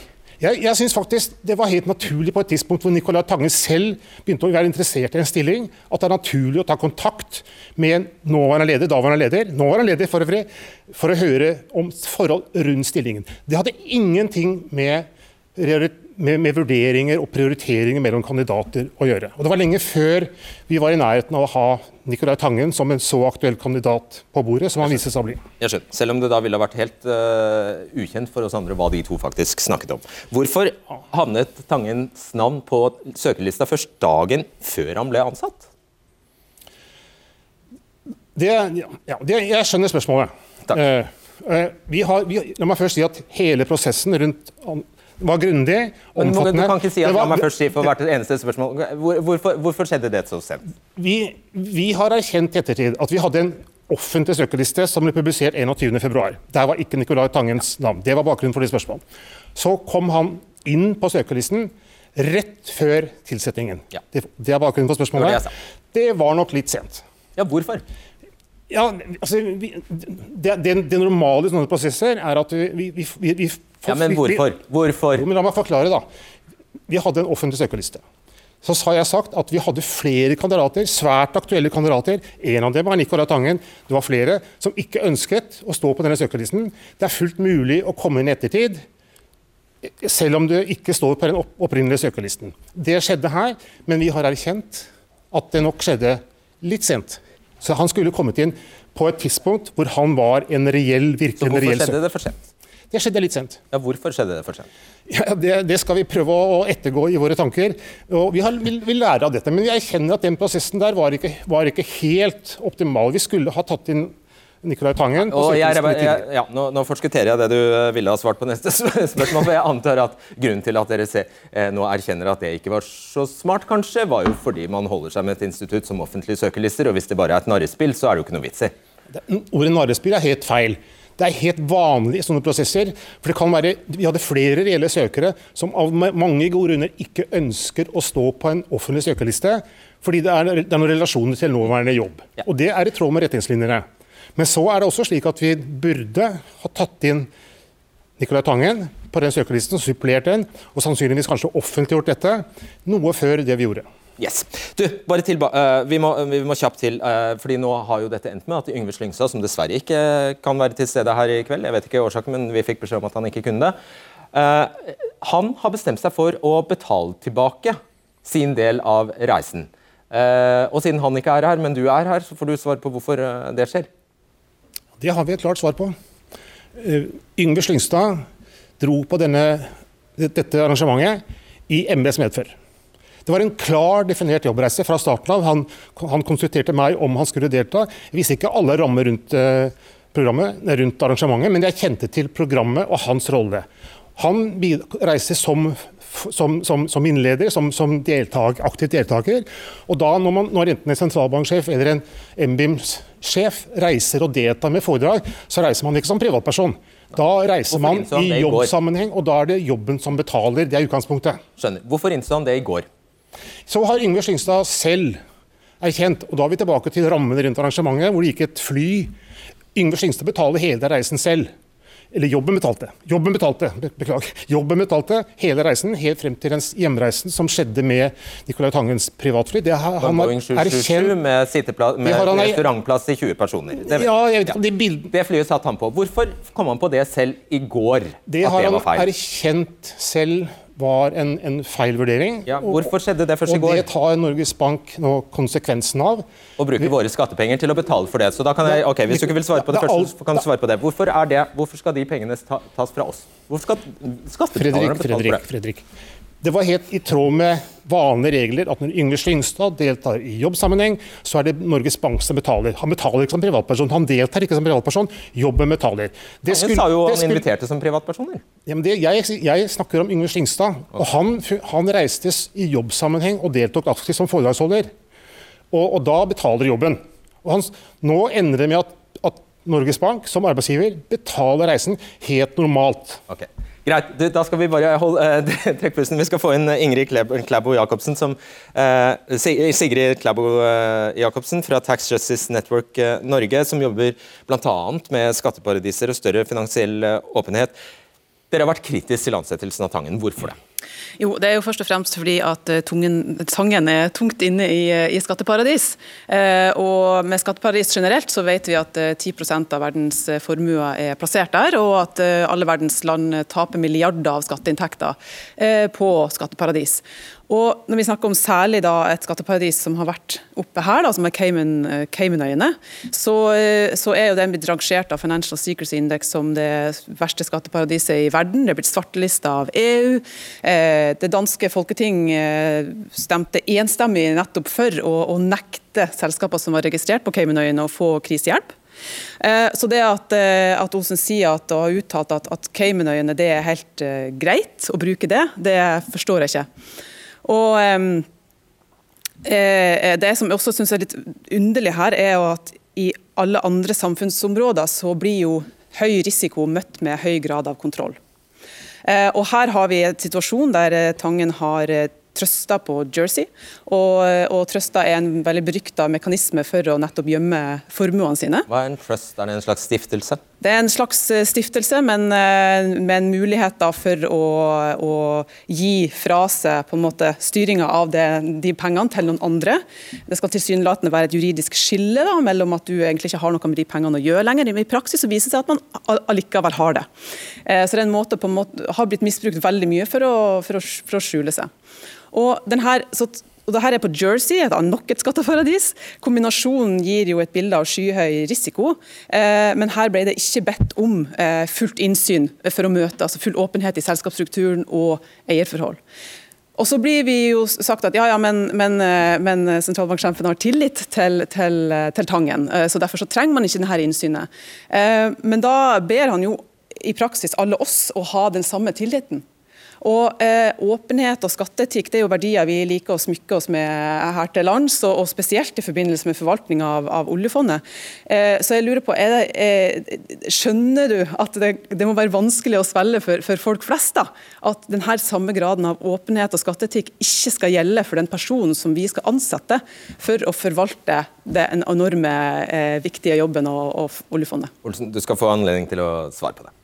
Jeg, jeg synes faktisk Det var helt naturlig på et tidspunkt hvor Nicolai Tangen selv begynte å være interessert i en stilling, at det er naturlig å ta kontakt med en nåværende leder, daværende leder, nåværende leder for øvrig, for å høre om forhold rundt stillingen. Det hadde ingenting med med, med, vurderinger og prioriteringer mellom kandidater å gjøre. Og Det var lenge før vi var i nærheten av å ha Nicolai Tangen som en så aktuell kandidat på bordet som han viste seg å bli. Jeg skjønner. Selv om det da ville vært helt uh, ukjent for oss andre hva de to faktisk snakket om. Hvorfor havnet Tangens navn på søkerlista først dagen før han ble ansatt? Det, ja, det, jeg skjønner spørsmålet. Takk. Uh, vi har, vi, la meg først si at hele prosessen rundt var grundig, omfattende. Men Du kan ikke si at, var, la meg først si for hvert eneste spørsmål. Hvorfor, hvorfor skjedde det så sent? Vi, vi har erkjent i ettertid at vi hadde en offentlig søkerliste som ble publisert 21.2. Der var ikke Nicolai Tangens navn. Det var bakgrunnen for de spørsmålene. Så kom han inn på søkerlisten rett før tilsettingen. Ja. Det, det, er bakgrunnen for spørsmålet. Det, det, var nok litt sent. Ja, hvorfor? Ja, altså, vi, det, det, det, normale i sånne prosesser er at vi, vi, vi ja, Men hvorfor? Hvorfor? Men la meg forklare, da. Vi hadde en offentlig søkerliste. Så har jeg sagt at vi hadde flere kandidater, svært aktuelle kandidater. En av dem var Nicolai Tangen. Det var flere som ikke ønsket å stå på denne søkerlisten. Det er fullt mulig å komme inn i ettertid, selv om du ikke står på den opprinnelige søkerlisten. Det skjedde her, men vi har erkjent at det nok skjedde litt sent. Så han skulle kommet inn på et tidspunkt hvor han var en reell, virkelig reell søker. Så hvorfor skjedde det for sent? Det skjedde litt sent. Ja, Hvorfor skjedde det for sent? Ja, det, det, skal vi prøve å ettergå i våre tanker. og Vi har, vil, vil lære av dette. Men jeg kjenner at den prosessen der var ikke, var ikke helt optimal. Vi skulle ha tatt inn Nicolai Tangen. Og jeg, jeg, ja, nå, nå, forskutterer jeg det du eh, ville ha svart på neste spørsmål. for Jeg antar at grunnen til at dere se, eh, nå erkjenner at det ikke var så smart, kanskje, var jo fordi man holder seg med et institutt som offentlige søkerlister. Og hvis det bare er et narrespill, så er det jo ikke noe vits i. Ordet narrespill er helt feil. Det er helt vanlig i sånne prosesser. for det kan være, Vi hadde flere reelle søkere som av mange gode grunner ikke ønsker å stå på en offentlig søkerliste, fordi det er, det er noen relasjoner til nåværende jobb. Ja. Og Det er i tråd med retningslinjene. Men så er det også slik at vi burde ha tatt inn Nicolai Tangen på den søkerlisten, supplert den, og sannsynligvis kanskje offentliggjort dette noe før det vi gjorde. Yes. Du, bare til, uh, vi, må, vi, må, kjapt til, uh, fordi nå har jo dette endt med at Yngve Slyngstad, som dessverre ikke kan være til stede her i kveld, jeg vet ikke årsaken, men vi fikk beskjed om at han ikke kunne det, uh, han har bestemt seg for å betale tilbake sin del av reisen. og siden han ikke er her, men du er her, så får du svar på hvorfor det skjer. Det har vi et klart svar på. Yngve Slyngstad dro på denne, dette arrangementet i MBs medfør. Det var en klar definert jobbreise fra starten av. Han, han konsulterte meg om han skulle delta. Jeg visste ikke alle rammer rundt, eh, rundt arrangementet, men jeg kjente til programmet og hans rolle. Han reiser som, som, som, som innleder, som, deltak, aktiv deltaker. Og da når, man, når enten en sentralbanksjef eller en MBIM-sjef reiser og deltar med foredrag, så reiser man ikke som privatperson. Da reiser man i jobbsammenheng, og da er det jobben som betaler. Det er utgangspunktet. Skjønner. Hvorfor innså han det i går? Så har Yngve Slyngstad selv erkjent, og da er vi tilbake til rammene rundt arrangementet, hvor det gikk et fly. Yngve Slyngstad betaler hele reisen selv. Eller jobben betalte. Jobben betalte, beklager. Jobben betalte hele reisen, helt frem til den hjemreisen som skjedde med Nicolai Tangens privatfly. Det har, han har erkjent Med, med restaurantplass til 20 personer. Det, ja, jeg vet, det, bild... det flyet satt han på. Hvorfor kom han på det selv i går? Det har det han erkjent selv var en, en feil vurdering. Ja, hvorfor skjedde det først i går? Og Det tar Norges Bank nå konsekvensen av. Å bruke våre skattepenger til å betale for det. Så da kan jeg, ok, Hvis du ikke vil svare på det, først, så kan du svare på det. Hvorfor, er det, hvorfor skal de pengene tas fra oss? Hvorfor skal skattebetalerne betale for det? Fredrik, det var helt i tråd med vanlige regler at når Yngve Slyngstad deltar i jobbsammenheng, så er det Norges Bank som betaler. Han betaler ikke som privatperson, han deltar ikke som privatperson. Jobben betaler. Det skulle, sa jo han skulle, inviterte som privatpersoner. Ja, det, jeg, jeg, snakker om Yngve Slyngstad. og han, han reiste i jobbsammenheng og deltok aktivt som foredragsholder. Og, og, da betaler jobben. Han, nå ender det med at, at Norges Bank som arbeidsgiver betaler reisen helt normalt. Okay. Greit, du, da skal vi bare holde uh, trekke pusten. Vi skal få inn eh, Ingrid Klæbo Jacobsen, som, uh, Sigrid Klæbo uh, Jacobsen fra Tax Justice Network Norge, som jobber bl.a. med skatteparadiser og større finansiell åpenhet. Dere har vært kritisk til ansettelsen av Tangen. Hvorfor det? Jo, Det er jo først og fremst fordi at eh, tungen, Tangen er tungt inne i, i skatteparadis. Eh, og med skatteparadis generelt så vet vi at eh, 10 av verdens eh, formuer er plassert der, og at eh, alle verdens land taper milliarder av skatteinntekter eh, på skatteparadis. Og når vi snakker om særlig da et skatteparadis som har vært oppe her, da, som er Cayman-øyene, Cayman så, så, er jo den blitt rangert av Financial Secrecy Index som det verste skatteparadiset i verden. Det er blitt svartelista av EU. Eh, det danske folketing eh, stemte enstemmig nettopp for å, å nekte selskaper som var registrert på Cayman-øyene å få krisehjelp. Eh, så det at, at Osen sier at, og har uttalt at, at Caymanøyene det er helt greit å bruke det, det forstår jeg ikke. Og eh, Det som jeg også syns er litt underlig her, er at i alle andre samfunnsområder så blir jo høy risiko møtt med høy grad av kontroll. Eh, og Her har vi en situasjon der eh, Tangen har eh, trøsta på Jersey. Og, og trøsta er en veldig berykta mekanisme for å nettopp gjemme formuene sine. Hva er en trust? Er det en slags stiftelse? Det er en slags eh, stiftelse, men eh, med en mulighet for å, å, gi fra seg på en måte styringa av det, de pengene til noen andre. Det skal tilsynelatende være et juridisk skille da, mellom at du egentlig ikke har noe med de pengene å gjøre lenger. I praksis så viser det seg at man allikevel har det. Eh, så det er en måte, på en måte har blitt misbrukt veldig mye for å, for å, for å skjule seg. Og den her, så og Dette er på Jersey, et nok et skatteparadis. Kombinasjonen gir jo et bilde av skyhøy risiko, eh, men her ble det ikke bedt om eh, fullt innsyn for å møte, altså full åpenhet i selskapsstrukturen og eierforhold. Og så blir vi jo sagt at ja, ja, men, men, eh, men sentralbanksjefen har tillit til, til, til, Tangen, eh, så derfor så trenger man ikke denne innsynet. Eh, men da ber han jo i praksis alle oss å ha den samme tilliten. Og eh, Åpenhet og skatteetikk det er jo verdier vi liker å smykke oss med her til lands, og, og spesielt i forbindelse med forvaltning av, av oljefondet. Eh, så jeg lurer på, det, eh, Skjønner du at det, det, må være vanskelig å svelge for, for folk flest? da, At denne samme graden av åpenhet og skatteetikk ikke skal gjelde for den personen som vi skal ansette for å forvalte den enorme eh, viktige jobben og, og oljefondet? Olsen, du skal få anledning til å svare på det.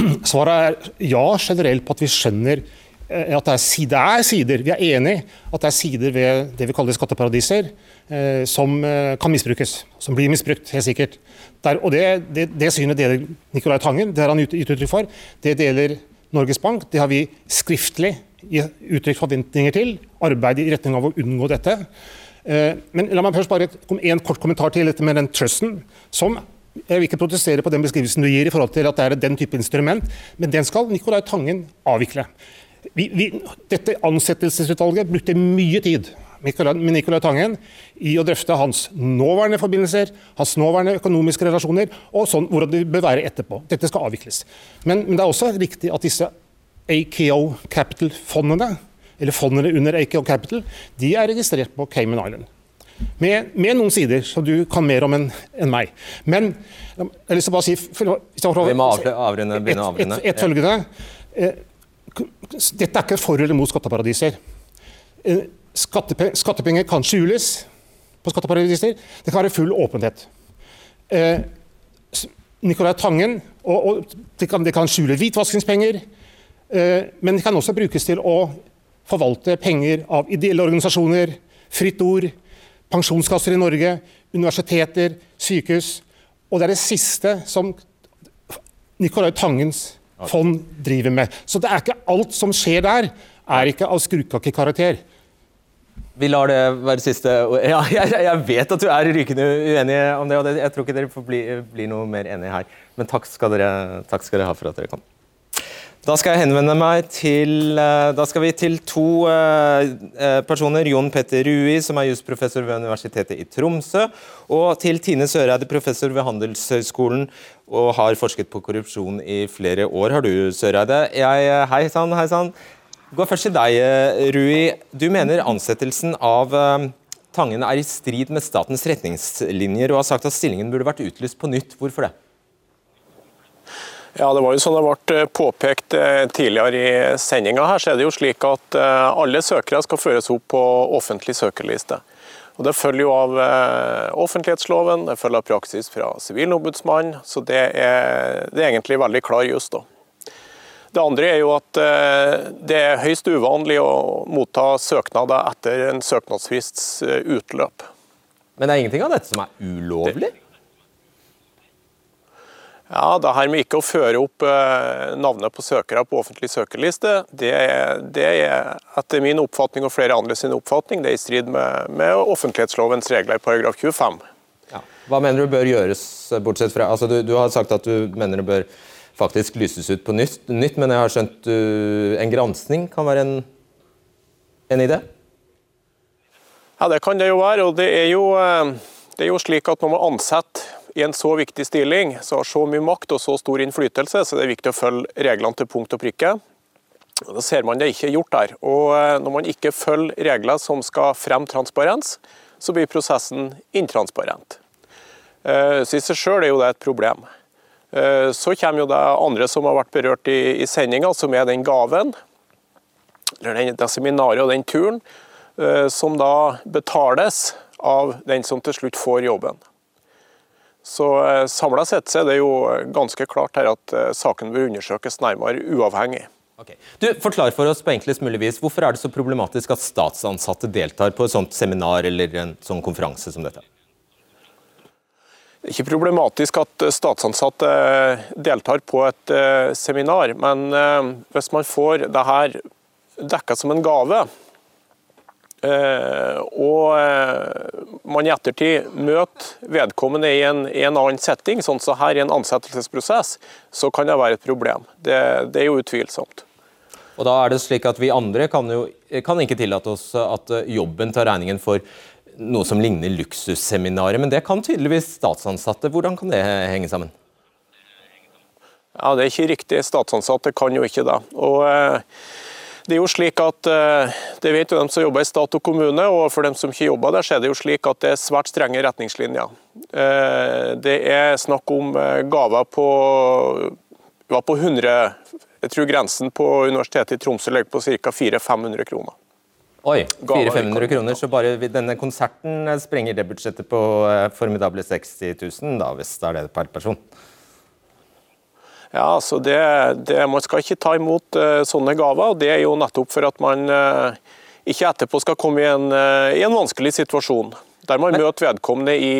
Svaret er ja generelt på at vi skjønner eh, at det er, det er, sider, vi er enig at det er sider ved det vi kaller skatteparadiser eh, som eh, kan misbrukes. Som blir misbrukt, helt sikkert. Der, og det, det, det, synet deler Nicolai Tangen, det har han gitt uttrykk for. Det deler Norges Bank. Det har vi skriftlig uttrykt forventninger til. Arbeid i retning av å unngå dette. Eh, men la meg først bare en kort kommentar til dette med den trusten, som jeg vil ikke protestere på den beskrivelsen du gir i forhold til at det er den type instrument, men den skal Nicolai Tangen avvikle. Vi, vi, dette ansettelsesutvalget brukte mye tid med Nicolai Tangen i å drøfte hans nåværende forbindelser, hans nåværende økonomiske relasjoner og sånn, hvordan det bør være etterpå. Dette skal avvikles. Men, men det er også riktig at disse AKO Capital-fondene, eller fondene under AKO Capital, de er registrert på Cayman Island. Med, med, noen sider som du kan mer om enn en meg. Men jeg har lyst til å bare si for, Vi må avrunde, begynne å avrunde. Et, et, et følgende. Eh, dette er ikke for eller mot skatteparadiser. Skattepenger, skattepenger kan skjules på skatteparadiser. Det kan være full åpenhet. Eh, Nicolai Tangen og, og det, kan, det, kan, skjule hvitvaskingspenger, eh, men det kan også brukes til å forvalte penger av ideelle organisasjoner, Fritt Ord, pensjonskasser i Norge, universiteter, sykehus. Og det er det siste som Nicolai Tangens fond driver med. Så det er ikke alt som skjer der, er ikke av skrukakekarakter. Vi lar det være siste ja, jeg, jeg, vet at du er rykende uenig om det, og jeg tror ikke dere får bli, bli noe mer enige her. Men takk skal, dere, takk skal dere ha for at dere kom. Da skal jeg henvende meg til eh, Da skal vi til to eh, eh, personer. Jon Petter Rui, som er jusprofessor ved Universitetet i Tromsø, og til Tine Søreide, professor ved Handelshøyskolen og har forsket på korrupsjon i flere år. Har du, Søreide? Jeg, hei sann, hei sann. Går først til deg, Rui. Du mener ansettelsen av Tangen er i strid med statens retningslinjer, og har sagt at stillingen burde vært utlyst på nytt. Hvorfor det? Ja, Det var jo som det ble eh, påpekt eh, tidligere i sendinga. Her så er det jo slik at eh, alle søkere skal føres opp på offentlig søkerliste. Og Det følger jo av offentlighetsloven, det følger av praksis fra Sivilombudsmannen, så det er, det er egentlig veldig klar juss. Det andre er jo at det er høyst uvanlig å motta søknader etter en søknadsfrists utløp. Men det er ingenting av dette som er ulovlig? Ja, Det her med ikke å føre opp eh, navnet på søkere på offentlig søkerliste, det er, det er, etter min oppfatning og flere andre sin oppfatning det er i strid med, med offentlighetslovens regler i paragraf 25. Ja. Hva mener du bør gjøres, bortsett fra altså du, du, har sagt at du mener det bør faktisk lyses ut på nytt, nytt men jeg har skjønt uh, en gransking kan være en, en idé? Ja, det kan det jo være. og det er jo, eh, det er jo slik at når man ansetter i en så viktig stilling, som har så mye makt og så stor innflytelse, så det er viktig å følge reglene til punkt og prikke. Da ser man det ikke er gjort der. Og eh, når man ikke følger regler som skal fremme transparens, så blir prosessen intransparent. Eh, så I seg selv er jo det et problem. Eh, så kommer jo det andre som har vært berørt i, i sendinga, som er den gaven, eller det seminaret og den turen, som da betales av den som til slutt får jobben. Så eh, Samla sett så er det jo ganske klart her at eh, saken bør undersøkes nærmere uavhengig. Okay. Du, Forklar for oss på enklest mulig vis, hvorfor er det så problematisk at statsansatte deltar på et sånt seminar eller en sånn konferanse som dette? Det er ikke problematisk at statsansatte deltar på et eh, seminar, men hvis man får det her dekka som en gave, Eh, og eh, man i ettertid møter vedkommende i en, i en annen setting, sånn som så her i en ansettelsesprosess, så kan det være et problem. Det, det, er jo utvilsomt. Og da er det slik at Vi andre kan jo kan ikke tillate oss at jobben tar regningen for noe som ligner luksusseminaret, men det kan tydeligvis statsansatte. Hvordan kan det henge sammen? Ja, Det er ikke riktig. Statsansatte kan jo ikke det. Og eh, det er jo slik at, eh, det vet jo dem som jobber i stat og kommune, og for dem som ikke jobber der, så er det jo slik at det er svært strenge retningslinjer. Eh, det er snakk om eh, gaver på, ja, på 100 Jeg tror grensen på Universitetet i Tromsø ligger på ca. 400-500 kroner. Oi, 400-500 kroner, så bare denne konserten sprenger det budsjettet på formidable 60 000, da, hvis det er det per person? Ja, så det, det, Man skal ikke ta imot uh, sånne gaver. og Det er jo nettopp for at man uh, ikke etterpå skal komme i en, uh, i en vanskelig situasjon. Der man men, møter vedkommende i,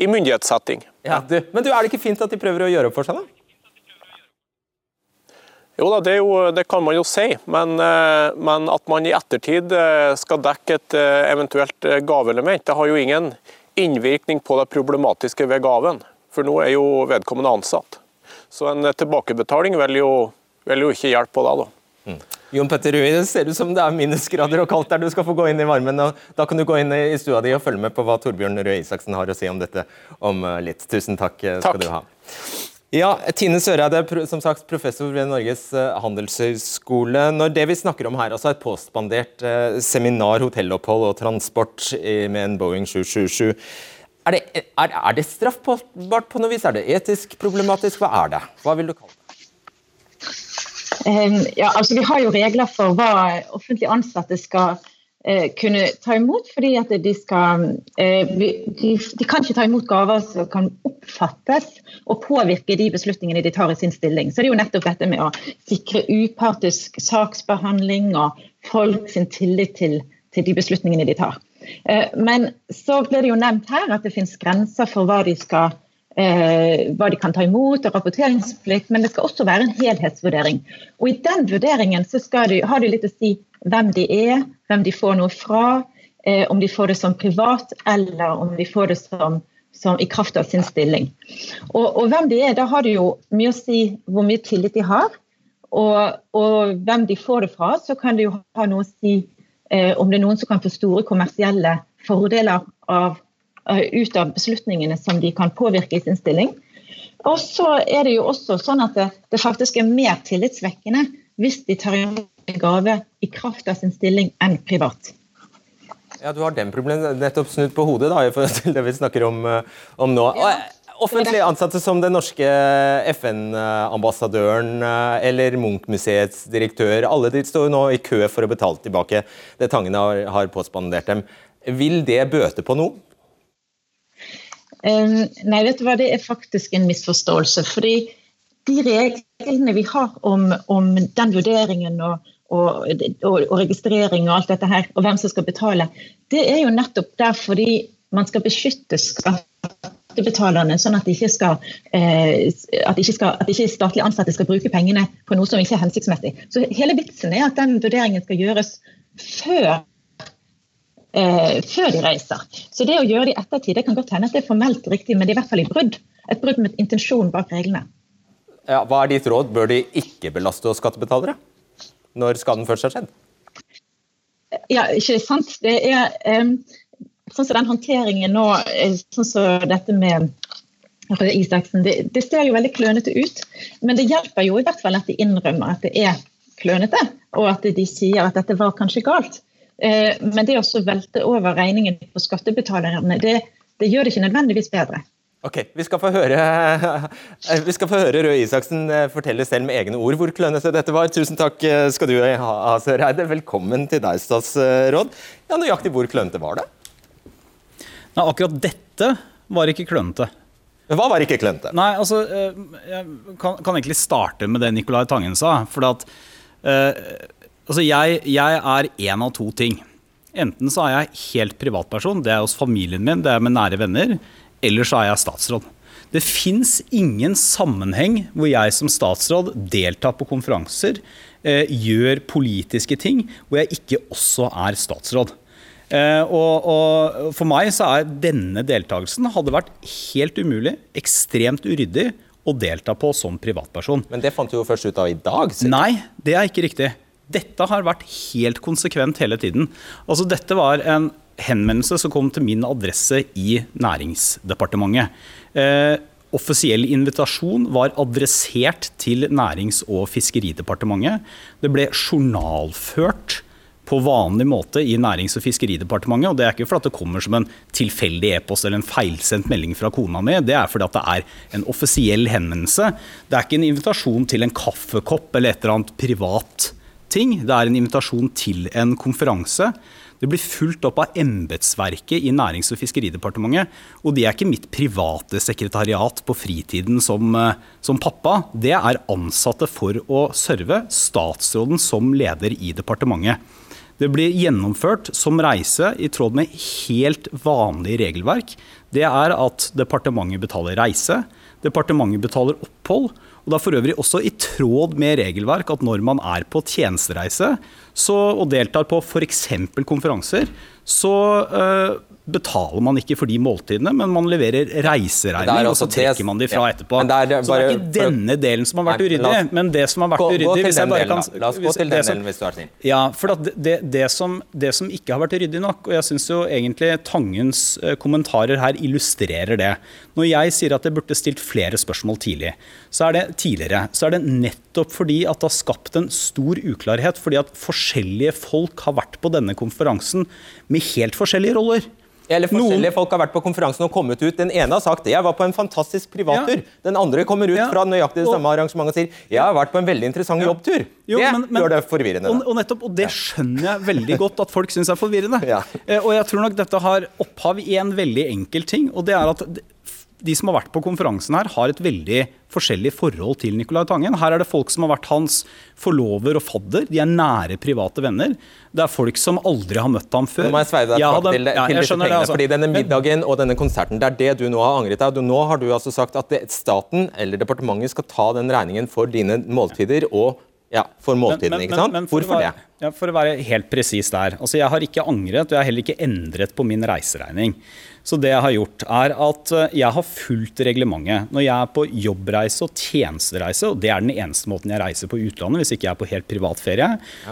i myndighetssetting. Ja, du, men du, er det ikke fint at de prøver å gjøre opp for seg, da? Jo da, det, jo, det, kan man jo si, men, men, at man i ettertid skal dekke et eventuelt gaveelement, det har jo ingen innvirkning på det problematiske ved gaven. For nå er jo vedkommende ansatt. Så en tilbakebetaling vil jo, vil jo ikke hjelpe på det. da. Mm. Jon Petter Rui, det ser ut som det er minusgrader og kaldt der. Du skal få gå inn i varmen. og Da kan du gå inn i stua di og følge med på hva Torbjørn Røe Isaksen har å si om dette om eh, litt. Tusen takk, eh, skal takk. du ha. Ja, Tine Søreide, som sagt professor ved Norges eh, handelshøyskole. Når det vi snakker om her, altså et påspandert seminar, hotellopphold og transport med en Boeing 777 er det, er, er det straffbart på noe vis? Er det etisk problematisk? Hva er det? Hva vil du kalle det? Ja, altså Vi har jo regler for hva offentlig ansatte skal eh, kunne ta imot. fordi at de, skal, uh, de, de, kan ikke ta imot gaver som kan oppfattes og påvirke de beslutningene de tar i sin stilling. Så det er jo nettopp dette med å sikre upartisk saksbehandling og folk sin tillit til, til de beslutningene de tar. Eh, men så ble det jo nevnt her at det finnes grenser for hva de, skal, eh, hva de kan ta imot, og rapporteringsplikt, men det skal også være en helhetsvurdering. Og I den vurderingen så de, har de litt å si hvem de er, hvem de får noe fra, eh, om de får det som privat eller om de får det som, som i kraft av sin stilling. Og, og, hvem de er, da har det jo mye å si hvor mye tillit de har. Og, og hvem de får det fra, så kan det jo ha noe å si om det er noen som kan få store kommersielle fordeler av, eh, ut av beslutningene som de kan påvirke i sin stilling. Og så er det jo også sånn at det, det faktisk er mer tillitsvekkende hvis de tar imot en gave i kraft av sin stilling enn privat. Ja, Du har den problemet nettopp snudd på hodet da, i forhold til det vi snakker om, eh, om nå. Ja. Offentlig ansatte som den norske FN-ambassadøren eh, eller Munch-museets direktør, alle de står nå i kø for å betale tilbake det Tangen har, påspandert dem. Vil det bøte på noe? Nei, vet du hva, det er faktisk en misforståelse. fordi de reglene vi har om, om den vurderingen og, og, og, og, registrering og alt dette her, og hvem som skal betale, det er jo nettopp der fordi man skal beskytte skattebetalerne, sånn at ikke, skal, eh, at, ikke skal, at ikke statlige ansatte skal bruke pengene på noe som ikke er hensiktsmessig. Så hele vitsen er at den vurderingen skal gjøres før eh, før de reiser. Så det å gjøre det i ettertid, det kan godt hende at det er formelt riktig, men det er i hvert fall et brudd. Et brudd med intensjonen bak reglene. Ja, hva er ditt råd? Bør de ikke belaste oss skattebetalere? Når skaden først har skjedd? Ja, ikke sant. Det er um, sånn som den håndteringen nå, eh, sånn som dette med Isaksen, det, det, ser jo veldig klønete ut. Men det hjelper jo i hvert fall at de innrømmer at det er klønete, og at de sier at dette var kanskje galt. Eh, men det å velte over regningen på skattebetalerne, det, det gjør det ikke nødvendigvis bedre. Ok, Vi skal få høre, vi skal få høre Røe Isaksen eh, fortelle selv med egne ord hvor klønete dette var. Tusen takk eh, skal du ha, Søreide. Velkommen til deg, statsråd. Ja, Nøyaktig hvor klønete var det? Nei, Akkurat dette var ikke klønete. Hva var ikke klønete? Nei, altså, Jeg kan, kan, egentlig starte med det Nicolai Tangen sa. for at altså jeg, jeg er én av to ting. Enten så er jeg helt privatperson, det er hos familien min, det er med nære venner. Eller så er jeg statsråd. Det fins ingen sammenheng hvor jeg som statsråd deltar på konferanser, eh, gjør politiske ting, hvor jeg ikke også er statsråd. Eh, og, og, For meg så er denne deltakelsen hadde vært helt umulig, ekstremt uryddig, å delta på som privatperson. Men det fant du jo først ut av i dag? Sikkert. Nei, det er ikke riktig. Dette har vært helt konsekvent hele tiden. Altså Dette var en henvendelse som kom til min adresse i Næringsdepartementet. Eh, offisiell invitasjon var adressert til Nærings- og fiskeridepartementet. Det ble journalført på vanlig måte i Nærings- og fiskeridepartementet. og Det er ikke fordi det kommer som en tilfeldig e-post eller en feilsendt melding fra kona mi. Det er fordi det er en offisiell henvendelse. Det er ikke en invitasjon til en kaffekopp eller et eller annet privat ting. Det er en invitasjon til en konferanse. Det blir fulgt opp av embetsverket i Nærings- og fiskeridepartementet. Og det er ikke mitt private sekretariat på fritiden som, eh, som, pappa. Det er ansatte for å serve statsråden som leder i departementet. Det blir gjennomført som reise i tråd med helt vanlig regelverk. Det er at departementet betaler reise, departementet betaler opphold. Og Det er for øvrig også i tråd med regelverk at når man er på tjenestereise så, og deltar på f.eks. konferanser, så øh, betaler man ikke for de måltidene, men man leverer reiseregning, og så trekker man de fra ja, etterpå. Det er, så det er ikke denne delen som har vært uryddig, oss, men det som har vært gå, uryddig hvis delen, kan, La oss gå til den delen, hvis du har tid. Ja, for det, det, det, som, det, som, ikke har vært ryddig nok, og jeg syns jo egentlig Tangens eh, kommentarer her illustrerer det. Når jeg sier at jeg burde stilt flere spørsmål tidlig, så er det tidligere, så er det nettopp fordi at det har skapt en stor uklarhet, fordi at forskjellige folk har vært på denne konferansen med helt forskjellige roller. Eller forskjellige Noen... folk har vært på konferansen og kommet ut. Den ene har sagt jeg var på en fantastisk privattur. Ja. Den andre kommer ut ja. fra nøyaktig det samme arrangementet og sier jeg har vært på en veldig interessant ja. jobbtur. Jo, det men, men, gjør det forvirrende. Og, og, nettopp, og det skjønner jeg veldig godt at folk syns er forvirrende. Eh, og jeg tror nok dette har opphav i en veldig enkel ting, og det er at de som har vært på konferansen her, har et veldig forskjellig forhold til Nicolai Tangen. Her er det folk som har vært hans forlover og fadder. De er nære private venner. Det er folk som aldri har møtt ham før. Nå må jeg sveive deg tilbake til, ja, til disse pengene, altså. fordi Denne middagen og denne konserten, det er det du nå har angret deg. Nå har du altså sagt at staten eller departementet skal ta den regningen for dine måltider og ja, for måltidene, ikke sant? Men, men Hvorfor være, det? Ja, for å være helt presis der. Altså, jeg har ikke angret, og jeg har heller ikke endret på min reiseregning. Så det jeg har gjort, er at eh, jeg har fulgt reglementet. Når jeg er på jobbreise og tjenestereise, og det er den eneste måten jeg reiser på utlandet hvis ikke jeg er på helt privat ferie,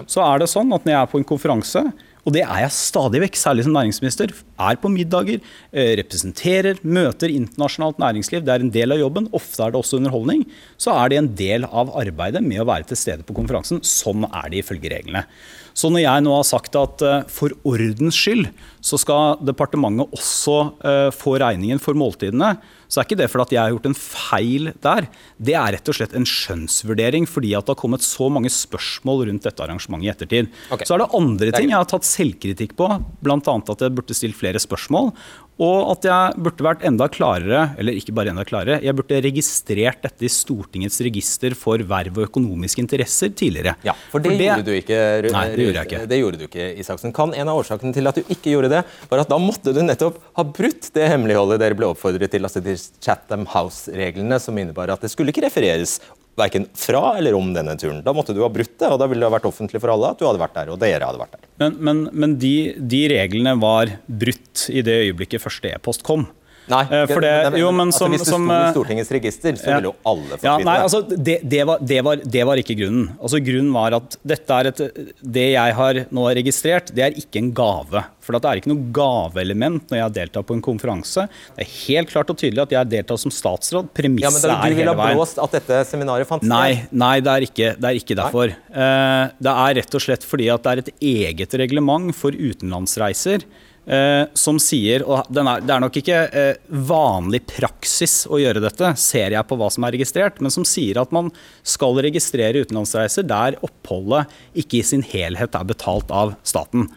så er det sånn at når jeg er på en konferanse, og det er jeg stadig vekk, særlig som næringsminister. Er på middager, eh, representerer, møter internasjonalt næringsliv. Det er en del av jobben. Ofte er det også underholdning. Så er det en del av arbeidet med å være til stede på konferansen. Sånn er det ifølge reglene. Så når jeg nå har sagt at eh, for ordens skyld så skal departementet også eh, få regningen for måltidene, så er ikke det fordi at jeg har gjort en feil der. Det er rett og slett en skjønnsvurdering fordi at det har kommet så mange spørsmål rundt dette arrangementet i ettertid. Okay. Så er det andre ting jeg har tatt selvkritikk på, bl.a. at jeg burde stilt flere spørsmål. Og at jeg burde vært enda klarere, eller ikke bare enda klarere, jeg burde registrert dette i Stortingets register for verv og økonomiske interesser tidligere. Ja, for det, gjorde du ikke. Ru- Nei, det gjorde jeg ikke. Det gjorde du ikke, Isaksen. Kan en av årsakene til at du ikke gjorde det, var at da måtte du nettopp ha brutt det hemmeligholdet dere ble oppfordret til, altså til Chatham House-reglene, som innebar at det skulle ikke refereres verken fra eller om denne turen. Da måtte du ha brutt det, og da ville det vært offentlig for alle at du hadde vært der, og dere hadde vært der. Men, men, men de, de reglene var brutt i det øyeblikket første e-post kom. Nei, Eh, for det- men- jo, men altså, hvis du som, sto i eh, Stortingets register, så ville jo alle fått Ja, vite nei, det. altså, det, det, var, det, var, det var ikke grunnen. Altså, grunnen var at dette er et, det jeg har nå registrert, det er ikke en gave. For det er ikke noe gaveelement når jeg deltar på en konferanse. Det er helt klart og tydelig at jeg deltar som statsråd. Ja, men Premisset da, er Du ville ha blåst at dette seminaret fant sted? Nei, nei det, er ikke, det er ikke derfor. Uh, det er rett og slett fordi at det er et eget reglement for utenlandsreiser eh, som sier, og er, det er nok ikke eh, vanlig praksis å gjøre dette, ser jeg på hva som er registrert, men som sier at man skal registrere utenlandsreiser der oppholdet ikke i sin helhet er betalt av staten.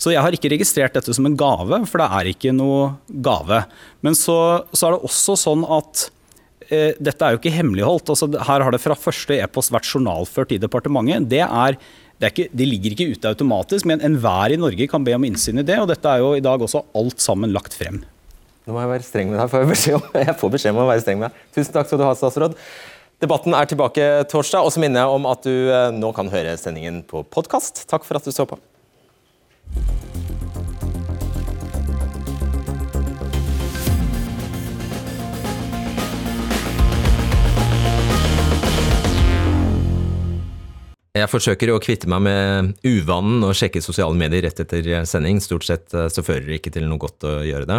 Så jeg har ikke registrert dette som en gave, for det er ikke noe gave. Men så, så er det også sånn at eh, dette er jo ikke hemmeligholdt. Altså, her har det fra første e-post vært journalført i departementet. Det, er, det, er ikke, det ligger ikke ute automatisk, men enhver i Norge kan be om innsyn i det. Og dette er jo i dag også alt sammen lagt frem. Nå må jeg være streng med deg. Får jeg, beskjed om. jeg får beskjed om å være streng med deg. Tusen takk skal du ha, statsråd. Debatten er tilbake torsdag, og så minner jeg om at du eh, nå kan høre sendingen på podkast. Takk for at du så på. Jeg forsøker å kvitte meg med uvanen og sjekke sosiale medier rett etter sending. Stort sett eh, så fører det ikke til noe godt å gjøre det.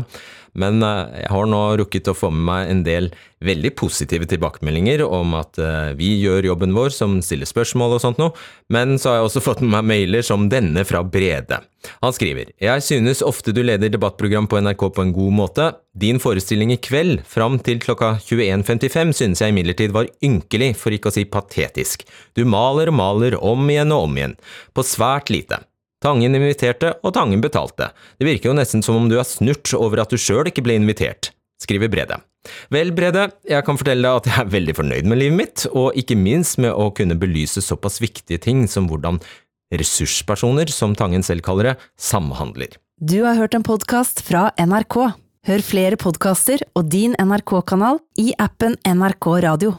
Men eh, jeg har nå rukket å få med meg en del veldig positive tilbakemeldinger om at eh, vi gjør jobben vår som stiller spørsmål og sånt noe, men så har jeg også fått med meg mailer som denne fra Brede. Han skriver Jeg synes ofte du leder debattprogram på NRK på en god måte. Din forestilling i kveld, fram til klokka 21.55, synes jeg imidlertid var ynkelig, for ikke å si patetisk. Du maler og maler om igjen og om igjen, på svært lite. Tangen inviterte, og Tangen betalte. Det virker jo nesten som om du er snurt over at du sjøl ikke ble invitert, skriver Brede. Vel, Brede, jeg kan fortelle deg at jeg er veldig fornøyd med livet mitt, og ikke minst med å kunne belyse såpass viktige ting som hvordan ressurspersoner, som Tangen selv kaller det, samhandler. Du har hørt en podkast fra NRK. Hør flere podkaster og din NRK-kanal i appen NRK Radio.